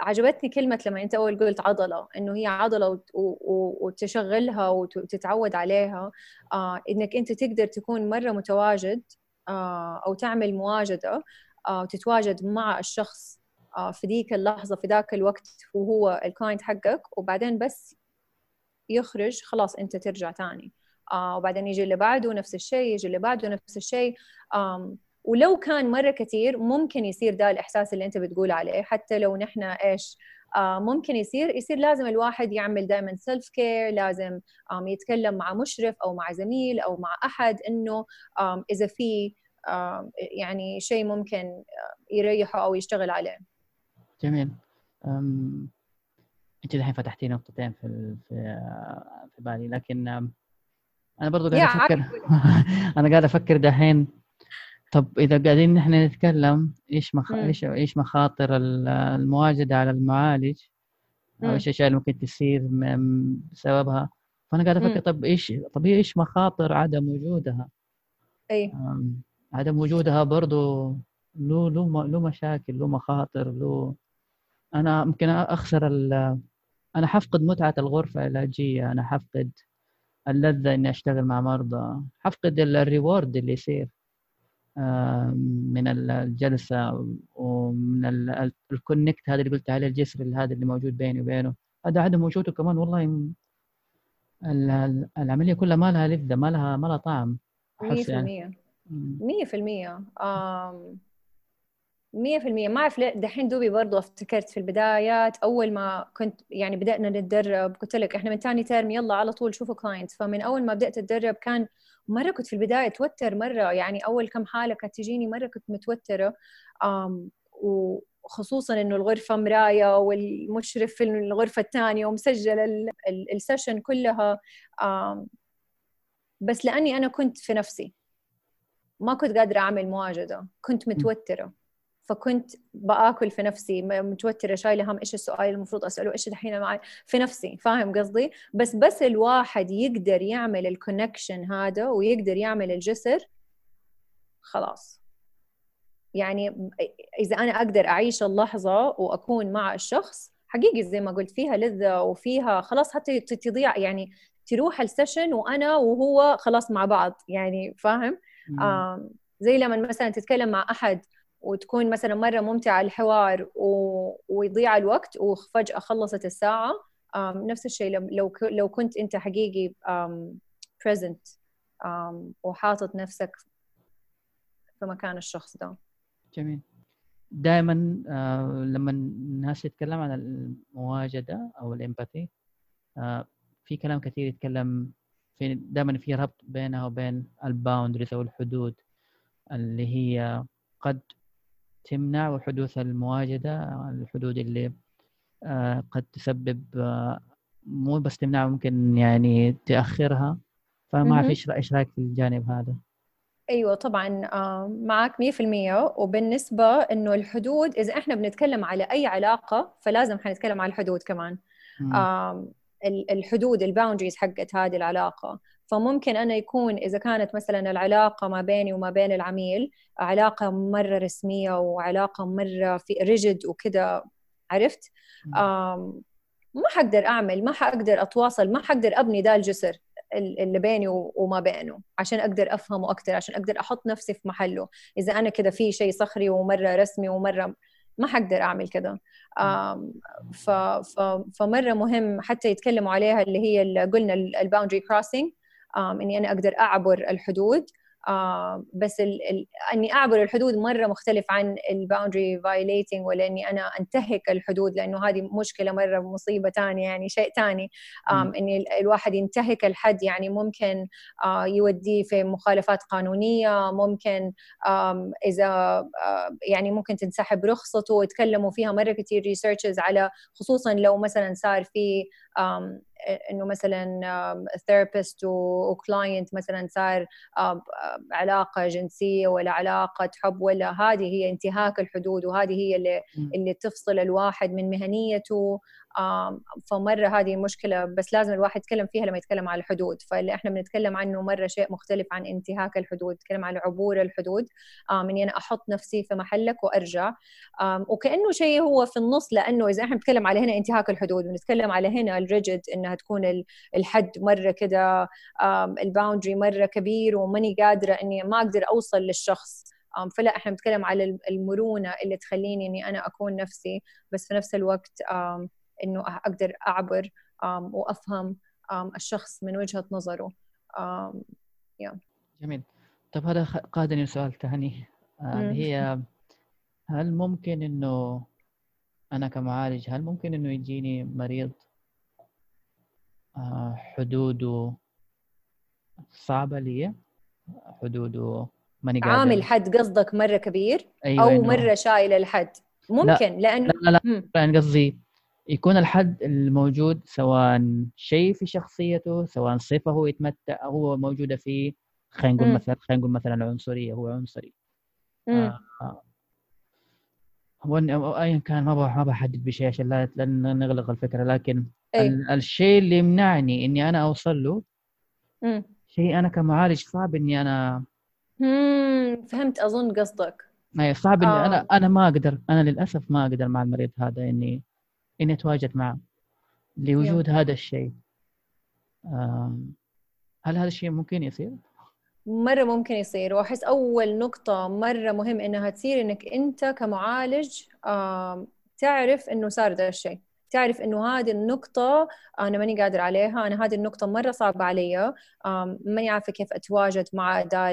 عجبتني كلمة لما أنت أول قلت عضلة إنه هي عضلة وتشغلها وتتعود عليها آه إنك أنت تقدر تكون مرة متواجد آه أو تعمل مواجدة. وتتواجد مع الشخص آه، في ذيك اللحظة في ذاك الوقت وهو الكلاينت حقك وبعدين بس يخرج خلاص أنت ترجع ثاني آه، وبعدين يجي اللي بعده نفس الشيء يجي اللي بعده نفس الشيء. ولو كان مرة كثير ممكن يصير ده الإحساس اللي أنت بتقول عليه. حتى لو نحن إيش آه، ممكن يصير يصير لازم الواحد يعمل دائما self care لازم يتكلم مع مشرف أو مع زميل أو مع أحد إنه إذا في يعني شيء ممكن يريحه أو يشتغل عليه. جميل. أم... أنت الحين فتحتي نقطتين في في في بالي لكن أنا برضو قاعد أفكر أنا قاعد أفكر دحين. طب إذا قاعدين نحن نتكلم إيش مخ... إيش إيش مخاطر المواجده على المعالج؟ أو إيش الأشياء اللي ممكن تصير بسببها؟ فأنا قاعد أفكر طب إيش طب إيش مخاطر عدم وجودها؟ أي. عدم وجودها برضو له له له مشاكل له مخاطر له أنا ممكن أخسر أنا حفقد متعة الغرفة العلاجية أنا حفقد اللذة إني أشتغل مع مرضى حفقد ال reward اللي يصير من الجلسة ومن ال connect هذا اللي قلت عليه الجسر هذا اللي موجود بيني وبينه هذا عدم وجوده كمان والله العملية كلها ما لها لذة ما لها ما لها طعم 100% يعني. 100% مية في المية. ما أعرف دحين دوبي برضو افتكرت في البدايات أول ما كنت يعني بدأنا نتدرب قلت لك إحنا من تاني ترم يلا على طول شوفوا clients فمن أول ما بدأت أتدرب كان مرة كنت في البداية أتوتر مرة. يعني أول كم حالة كانت تجيني مرة كنت متوترة. وخصوصا إنه الغرفة مراية والمشرف في الغرفة الثانية ومسجل ال session كلها. بس لأني أنا كنت في نفسي. ما كنت قادرة أعمل مواجدة كنت متوترة. فكنت بآكل في نفسي متوترة شايلة هم إيش السؤال المفروض أسأله إيش الحين معي في نفسي فاهم قصدي؟ بس بس الواحد يقدر يعمل ال connection هذا ويقدر يعمل الجسر خلاص. يعني إذا أنا أقدر أعيش اللحظة وأكون مع الشخص حقيقي زي ما قلت فيها لذة وفيها خلاص حتى تضيع يعني تروح السيشن وأنا وهو خلاص مع بعض يعني فاهم؟ زي لما مثلا تتكلم مع أحد وتكون مثلا مرة ممتعة الحوار و... ويضيع الوقت وفجأة خلصت الساعة um, نفس الشيء لو لو كنت أنت حقيقي present وحاطط نفسك في مكان الشخص ده. جميل. دائما آه لما الناس تتكلم عن المواجدة أو الإمباثي آه في كلام كثير يتكلم في دائما في ربط بينها وبين الباوندريز أو الحدود اللي هي قد تمنع حدوث المواجدة الحدود اللي آه، قد تسبب آه، مو بس تمنع ممكن يعني تأخرها. فما أعرف إيش إيش رأيك في الجانب هذا؟ أيوه طبعا آه، معك 100% وبالنسبة إنه الحدود إذا إحنا بنتكلم على أي علاقة فلازم حنتكلم على الحدود كمان. الحدود ال boundaries حقت هذه العلاقة. فممكن أنا يكون إذا كانت مثلا العلاقة ما بيني وما بين العميل علاقة مرة رسمية وعلاقة مرة في rigid وكذا عرفت؟ ما حقدر أعمل ما حقدر أتواصل ما حقدر أبني ذا الجسر اللي بيني وما بينه عشان أقدر أفهمه أكثر عشان أقدر أحط نفسي في محله. إذا أنا كذا في شيء صخري ومرة رسمي ومرة ما حقدر أعمل كذا فمرة مهم حتى يتكلموا عليها اللي هي اللي قلنا ال boundary crossing إني أنا أقدر أعبر الحدود. آه بس ال ال إني أعبر الحدود مرة مختلف عن ال boundary violating ولا إني أنا أنتهك الحدود لأنه هذه مشكلة مرة مصيبة ثانية يعني شيء ثاني إني الواحد ينتهك الحد يعني ممكن آه يوديه في مخالفات قانونية ممكن إذا آه يعني ممكن تنسحب رخصته وتكلموا فيها مرة كثير researches على خصوصا لو مثلا صار في إنه مثلا therapist و client مثلا صار علاقة جنسية ولا علاقة حب ولا هذه هي انتهاك الحدود وهذه هي اللي اللي تفصل الواحد من مهنيته. فمرة هذه مشكلة بس لازم الواحد يتكلم فيها لما يتكلم على الحدود. فاللي إحنا بنتكلم عنه مرة شيء مختلف عن انتهاك الحدود نتكلم عن عبور الحدود. إني أنا أحط نفسي في محلك وأرجع. وكأنه شيء هو في النص لأنه إذا إحنا بنتكلم على هنا انتهاك الحدود بنتكلم على هنا الريجد إنها تكون الحد مرة كذا الباوندري مرة كبير وماني قادرة إني ما أقدر أوصل للشخص. فلا إحنا بنتكلم على المرونة اللي تخليني إني أنا أكون نفسي بس في نفس الوقت إنه أقدر أعبر وأفهم الشخص من وجهة نظره. جميل. طب هذا قادني سؤال ثاني اللي هي هل ممكن إنه أنا كمعالج هل ممكن إنه يجيني مريض؟ آه، حدوده صعبة لي حدوده ماني قادر. عامل حد قصدك مرة كبير؟ أيوة أو مرة شايل الحد؟ ممكن لا لأنه لا لا, لا, لا قصدي يكون الحد الموجود سواء شيء في شخصيته سواء صفة هو يتمتع هو موجودة فيه خلينا نقول مثلا خلينا نقول مثلا عنصرية هو عنصري آه ايا كان ما ما بحدد بشيء عشان لا نغلق الفكرة لكن أي. الشيء اللي يمنعني إني أنا أوصل له شيء أنا كمعالج صعب إني أنا مم. فهمت أظن قصدك اي صعب إني آه. أنا أنا ما أقدر أنا للأسف ما أقدر مع المريض هذا إني إني أتواجد معه لوجود هذا الشيء. هل هذا الشيء ممكن يصير؟ مرة ممكن يصير. وأحس أول نقطة مرة مهم إنها تصير إنك أنت كمعالج تعرف إنه صار ده الشيء. تعرف إنه هذه النقطة أنا ماني قادر عليها، أنا هذه النقطة مرة صعبة علي، ماني عارفة كيف أتواجد مع ذا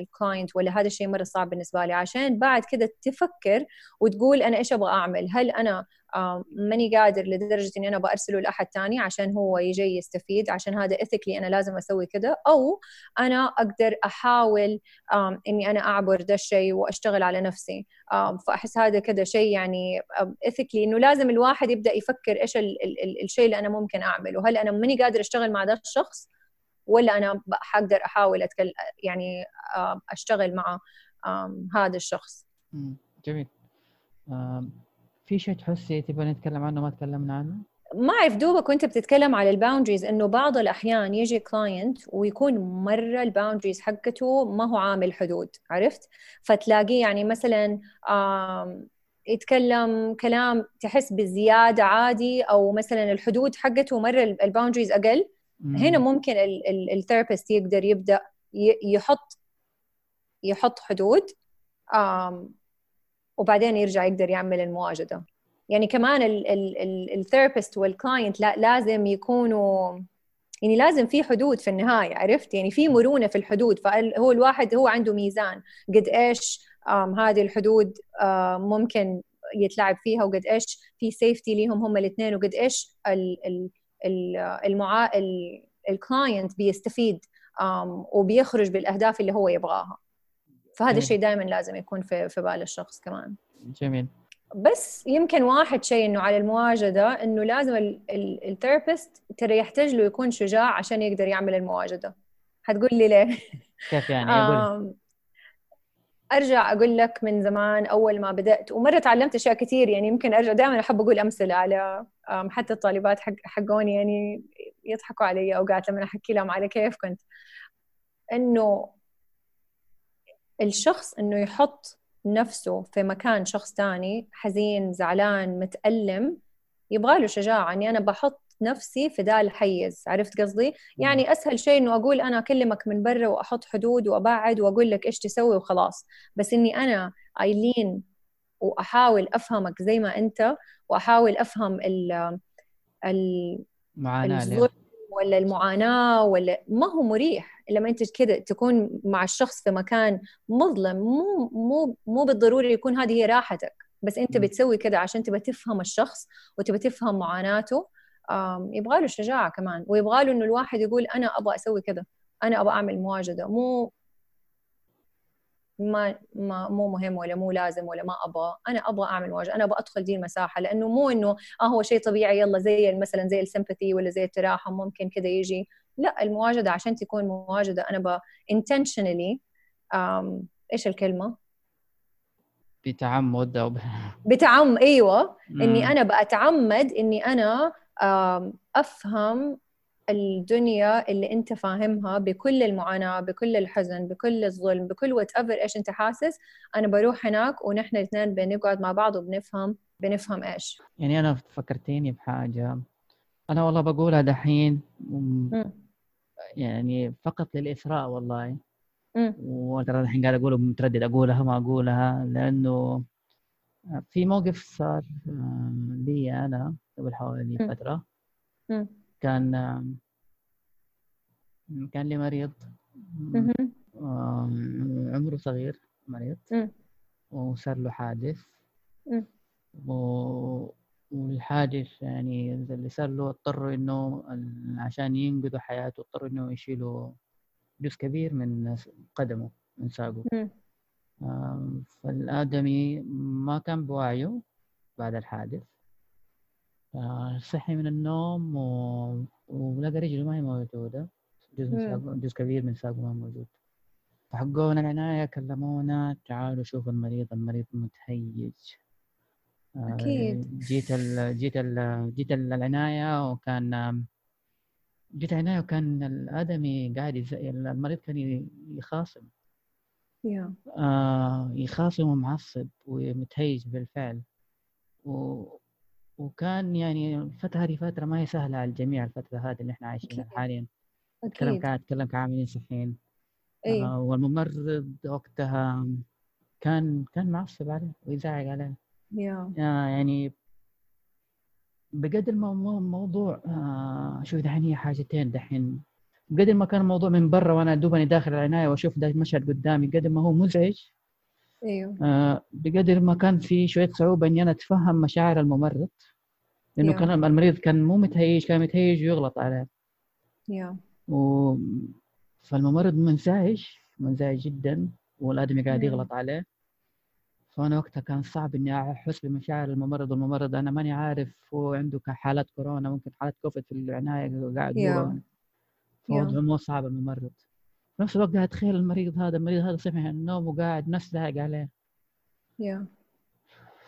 ال client ولا هذا الشيء مرة صعب بالنسبة لي. عشان بعد كذا تفكر وتقول أنا إيش أبغى أعمل؟ هل أنا ماني قادر لدرجة إني أنا برسله لأحد ثاني عشان هو يجي يستفيد عشان هذا ethically أنا لازم أسوي كذا أو أنا أقدر أحاول إني أنا أعبر ده الشيء وأشتغل على نفسي. فأحس هذا كذا شيء يعني ethically إنه لازم الواحد يبدأ يفكر إيش ال ال ال الشيء اللي أنا ممكن أعمله. هل أنا ماني قادر أشتغل مع ذا الشخص ولا أنا حقدر أحاول أتكلم يعني أشتغل مع هذا الشخص. جميل. في شيء تحسي تبغى نتكلم عنه ما تكلمنا عنه؟ ما أعرف دوبك وانت بتتكلم على ال boundaries إنه بعض الأحيان يجي client ويكون مرة ال boundaries حقته ما هو عامل حدود عرفت؟ فتلاقيه يعني مثلا يتكلم كلام تحس بزيادة عادي أو مثلا الحدود حقته مرة ال boundaries أقل هنا ممكن ال therapist يقدر يبدأ يحط يحط حدود وبعدين يرجع يقدر يعمل المواجده يعني كمان ال therapist وال client لا لازم يكونوا يعني لازم في حدود في النهاية عرفت؟ يعني في مرونة في الحدود. فهو الواحد هو عنده ميزان. قد إيش هذه الحدود ممكن يتلعب فيها وقد إيش في safety ليهم هم الاثنين وقد إيش ال client بيستفيد وبيخرج بالأهداف اللي هو يبغاها. فهذا الشيء دائما لازم يكون في في بال الشخص كمان. جميل. بس يمكن واحد شيء إنه على المواجدة إنه لازم ال therapist ترى يحتاج له يكون شجاع عشان يقدر يعمل المواجدة. حتقول لي ليه؟ كيف يعني؟ أرجع أقول لك من زمان أول ما بدأت ومرة تعلمت أشياء كثير يعني يمكن أرجع دائما أحب أقول أمثلة على حتى الطالبات حق حقوني يعني يضحكوا علي أوقات لما أحكي لهم على كيف كنت. إنه الشخص إنه يحط نفسه في مكان شخص تاني حزين زعلان متألم يبغى له شجاعة إني أنا بحط نفسي في ذا الحيز. عرفت قصدي؟ يعني أسهل شيء إنه أقول أنا أكلمك من برا وأحط حدود وأبعد وأقول لك إيش تسوي وخلاص. بس إني أنا ايلين وأحاول أفهمك زي ما أنت وأحاول أفهم ال ال الظلم ولا المعاناة ولا ما هو مريح. لما أنت كذا تكون مع الشخص في مكان مظلم مو مو مو بالضروري يكون هذه هي راحتك. بس أنت بتسوي كذا عشان تبى تفهم الشخص وتبى تفهم معاناته. يبغى له شجاعة كمان. ويبغى له إنه الواحد يقول أنا أبغى أسوي كذا أنا أبغى أعمل مواجدة. مو ما ما مو مهم ولا مو لازم ولا ما أبغى. أنا أبغى أعمل مواجهة أنا أبغى أدخل دي المساحه لأنه مو إنه آه هو شيء طبيعي يلا زي مثلا زي السمباثي ولا زي التراحم ممكن كذا يجي. لا المواجده عشان تكون مواجده أنا ب intentionally إيش الكلمة؟ بتعمد أو بتعم أيوه. إني أنا بتعمد إني أنا أفهم الدنيا اللي أنت فاهمها بكل المعاناة بكل الحزن بكل الظلم بكل وات ايفر إيش أنت حاسس أنا بروح هناك ونحن الاثنين بنقعد مع بعض وبنفهم بنفهم إيش. يعني أنا فكرتيني بحاجة. أنا والله بقولها دحين يعني فقط للإثراء والله. وترى الحين قاعد أقول متردد أقولها ما أقولها لأنه في موقف صار لي أنا قبل حوالي فترة. كان كان لي مريض. عمره صغير مريض. وصار له حادث. والحادث يعني اللي صار له اضطروا إنه عشان ينقذوا حياته اضطروا إنه يشيلوا جزء كبير من قدمه من ساقه. فالآدمي ما كان بوعيه بعد الحادث. صحي من النوم و... ولقى رجله ما هي موجودة. جزء من جزء كبير من ساقه ما موجود. فحقونا العناية كلمونا تعالوا شوفوا المريض المريض متهيج. أكيد. جيت ال... جيت ال... جيت العناية وكان جيت العناية وكان الآدمي قاعد يز... المريض كان يخاصم. yeah. آه يخاصم ومعصب ومتهيج بالفعل. و... وكان يعني الفترة هذه فترة ما هي سهلة على الجميع الفترة هذه اللي إحنا عايشينها حاليا. أتكلم أتكلم كعاملين صحيين. أي. آه والممرض وقتها كان كان معصب عليه ويزعق عليه. yeah. آه يعني بقدر ما الموضوع آه شوف دحين هي حاجتين دحين. قدر ما كان الموضوع من برا وأنا دوبني داخل العناية وأشوف ده المشهد قدامي قدر ما هو مزعج أيوه آه بقدر ما كان في شوية صعوبة إني أنا أتفهم مشاعر الممرض لأنه yeah. كان المريض كان مو متهيج كان متهيج ويغلط عليه yeah. و... فالممرض منزعج منزعج جدا والآدمي قاعد yeah. يغلط عليه فأنا وقتها كان صعب إني أحس بمشاعر الممرض والممرض أنا ماني عارف هو عنده حالات كورونا ممكن حالات كوفيد في العناية قاعد yeah. موضوع مو صعب الممرض في نفس الوقت قاعد اتخيل المريض هذا المريض هذا صحي من النوم وقاعد نفس داعق عليه yeah.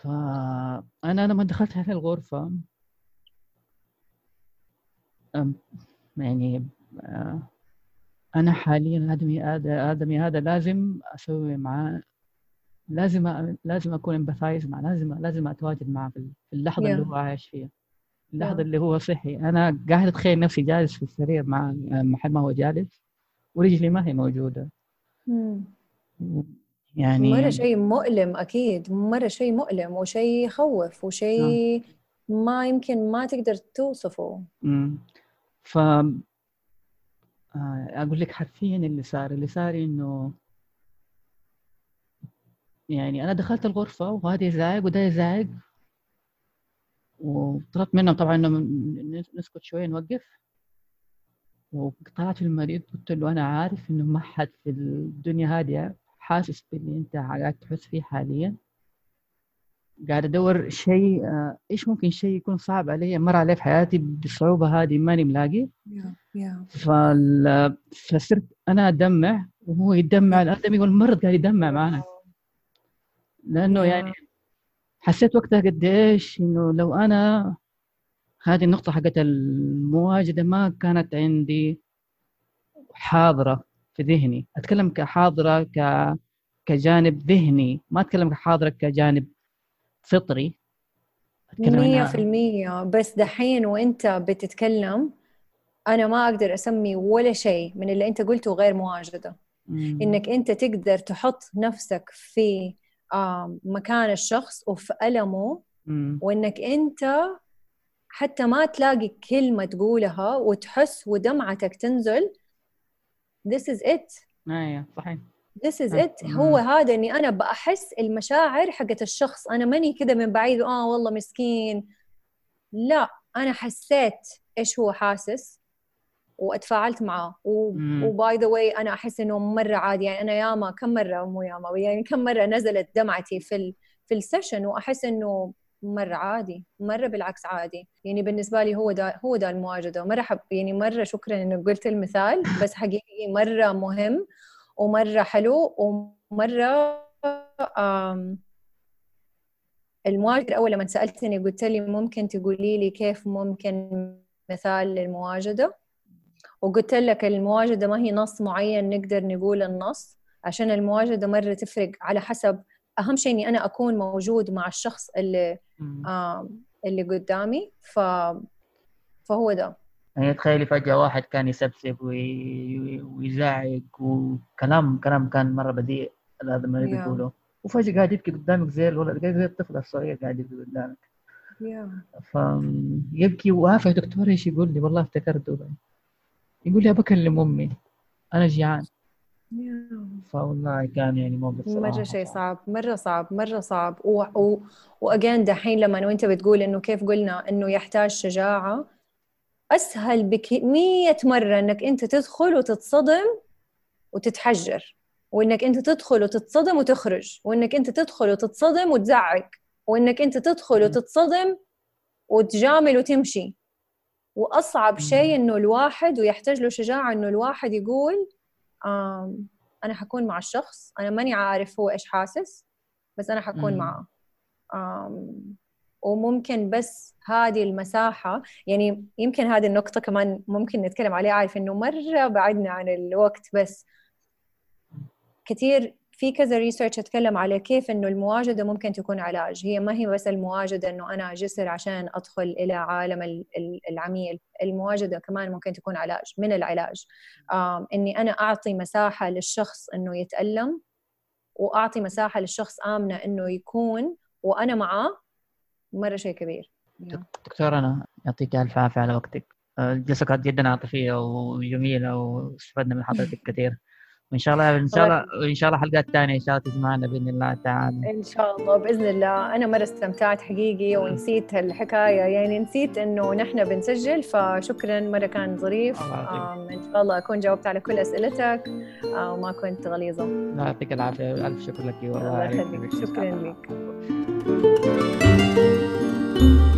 فأنا لما دخلت هذه الغرفة يعني أنا حاليا آدمي هذا آدمي هذا لازم أسوي معاه لازم لازم أكون امبثايز معه لازم لازم أتواجد معه في اللحظة yeah. اللي هو عايش فيها اللحظة yeah. اللي هو صحي أنا قاعد أتخيل نفسي جالس في السرير مع محل ما هو جالس ورجلي ما هي موجودة. mm. يعني مرة شيء مؤلم أكيد مرة شيء مؤلم وشيء يخوف وشيء ما يمكن ما تقدر توصفه. امم ف أقول لك حرفيا اللي صار اللي صار إنه يعني أنا دخلت الغرفة وهذا يزعق وده يزعق وطلبت منهم طبعا إنه نسكت شوية نوقف. وطلعت المريض قلت له أنا عارف إنه ما حد في الدنيا هادية حاسس باللي أنت قاعد تحس فيه حاليا. قاعد أدور شيء آه، إيش ممكن شيء يكون صعب علي؟ مر عليه في حياتي بالصعوبه هذه ماني ملاقي. فال... فصرت أنا أدمع وهو يدمع الادمي والمرض قاعد يدمع معنا لأنه يعني حسيت وقتها قد إيش إنه لو أنا هذه النقطة حقت المواجدة ما كانت عندي حاضرة في ذهني. أتكلم كحاضرة ك كجانب ذهني. ما أتكلم كحاضرة كجانب فطري. مية في المية. بس دحين وأنت بتتكلم أنا ما أقدر أسمي ولا شيء من اللي أنت قلته غير مواجدة. مم. إنك أنت تقدر تحط نفسك في مكان الشخص وفي ألمه مم. وإنك أنت حتى ما تلاقي كلمة تقولها وتحس ودمعتك تنزل. This is it. أيوه صحيح. This is it. هو هذا إني أنا بحس المشاعر حقت الشخص. أنا ماني كذا من بعيد آه والله مسكين. لا أنا حسيت إيش هو حاسس وأتفاعلت معاه. و by the way أنا أحس إنه مرة عادي. يعني أنا ياما كم مرة مو ياما يعني كم مرة نزلت دمعتي في ال في ال session. وأحس إنه مرة عادي مرة بالعكس عادي. يعني بالنسبة لي هو ده هو ده المواجدة. مرة حب يعني مرة شكرا إنك قلت المثال بس حقيقي مرة مهم ومرة حلو ومرة آم المواجدة أول لما سألتني قلت لي ممكن تقولي لي كيف ممكن مثال للمواجدة؟ وقلت لك المواجدة ما هي نص معين نقدر نقول النص عشان المواجدة مرة تفرق على حسب أهم شيء إني أنا أكون موجود مع الشخص اللي آه اللي قدامي. ف فهو ده. يعني تخيلي فجأة واحد كان يسبسب وي... ويزعق وكلام كلام كان مرة بذيء هذا ما يقوله وفجأة قاعد يبكي قدامك زي الولد زي الطفل الصغير قاعد يبكي قدامك. Yeah. فيبكي وعارفة يا دكتور إيش يقول لي؟ والله افتكرته. يقول لي بكلم أمي. أنا جيعان. فوالله كان يعني موقف مرة شيء صعب مرة صعب مرة صعب. و... و... وأجين دحين لما وأنت بتقول إنه كيف قلنا إنه يحتاج شجاعة أسهل بمية مرة إنك أنت تدخل وتتصدم وتتحجر وإنك أنت تدخل وتتصدم وتخرج وإنك أنت تدخل وتتصدم وتزعق وإنك أنت تدخل وتتصدم وتجامل وتمشي. وأصعب شيء إنه الواحد ويحتاج له شجاعة إنه الواحد يقول أنا حكون مع الشخص. أنا ماني عارف هو إيش حاسس بس أنا حكون معه. وممكن بس هذه المساحة يعني يمكن هذه النقطة كمان ممكن نتكلم عليها عارف إنه مرة بعدنا عن الوقت بس كثير في كذا ريسيرش أتكلم على كيف إنه المواجدة ممكن تكون علاج. هي ما هي بس المواجدة إنه أنا اجسر عشان أدخل إلى عالم العميل. المواجدة كمان ممكن تكون علاج من العلاج. إني أنا أعطي مساحة للشخص إنه يتألم وأعطي مساحة للشخص آمنة إنه يكون وأنا معاه مرة شيء كبير. دكتور أنا يعطيك ألف عافية على وقتك. الجلسه كانت جدا عاطفية وجميلة واستفدنا من حضرتك كثير. وإن شاء الله إن شاء الله وإن شاء الله حلقات ثانية إن شاء الله تسمعنا بإذن الله تعالى. إن شاء الله بإذن الله. أنا مرة استمتعت حقيقي ونسيت الحكاية. يعني نسيت إنه نحن بنسجل فشكرا مرة كان ظريف. إن شاء الله أكون جاوبت على كل أسئلتك. وما كنت غليظة. يعطيك العافية. ألف شكر لك. والله الله يخليك. شكرا لك.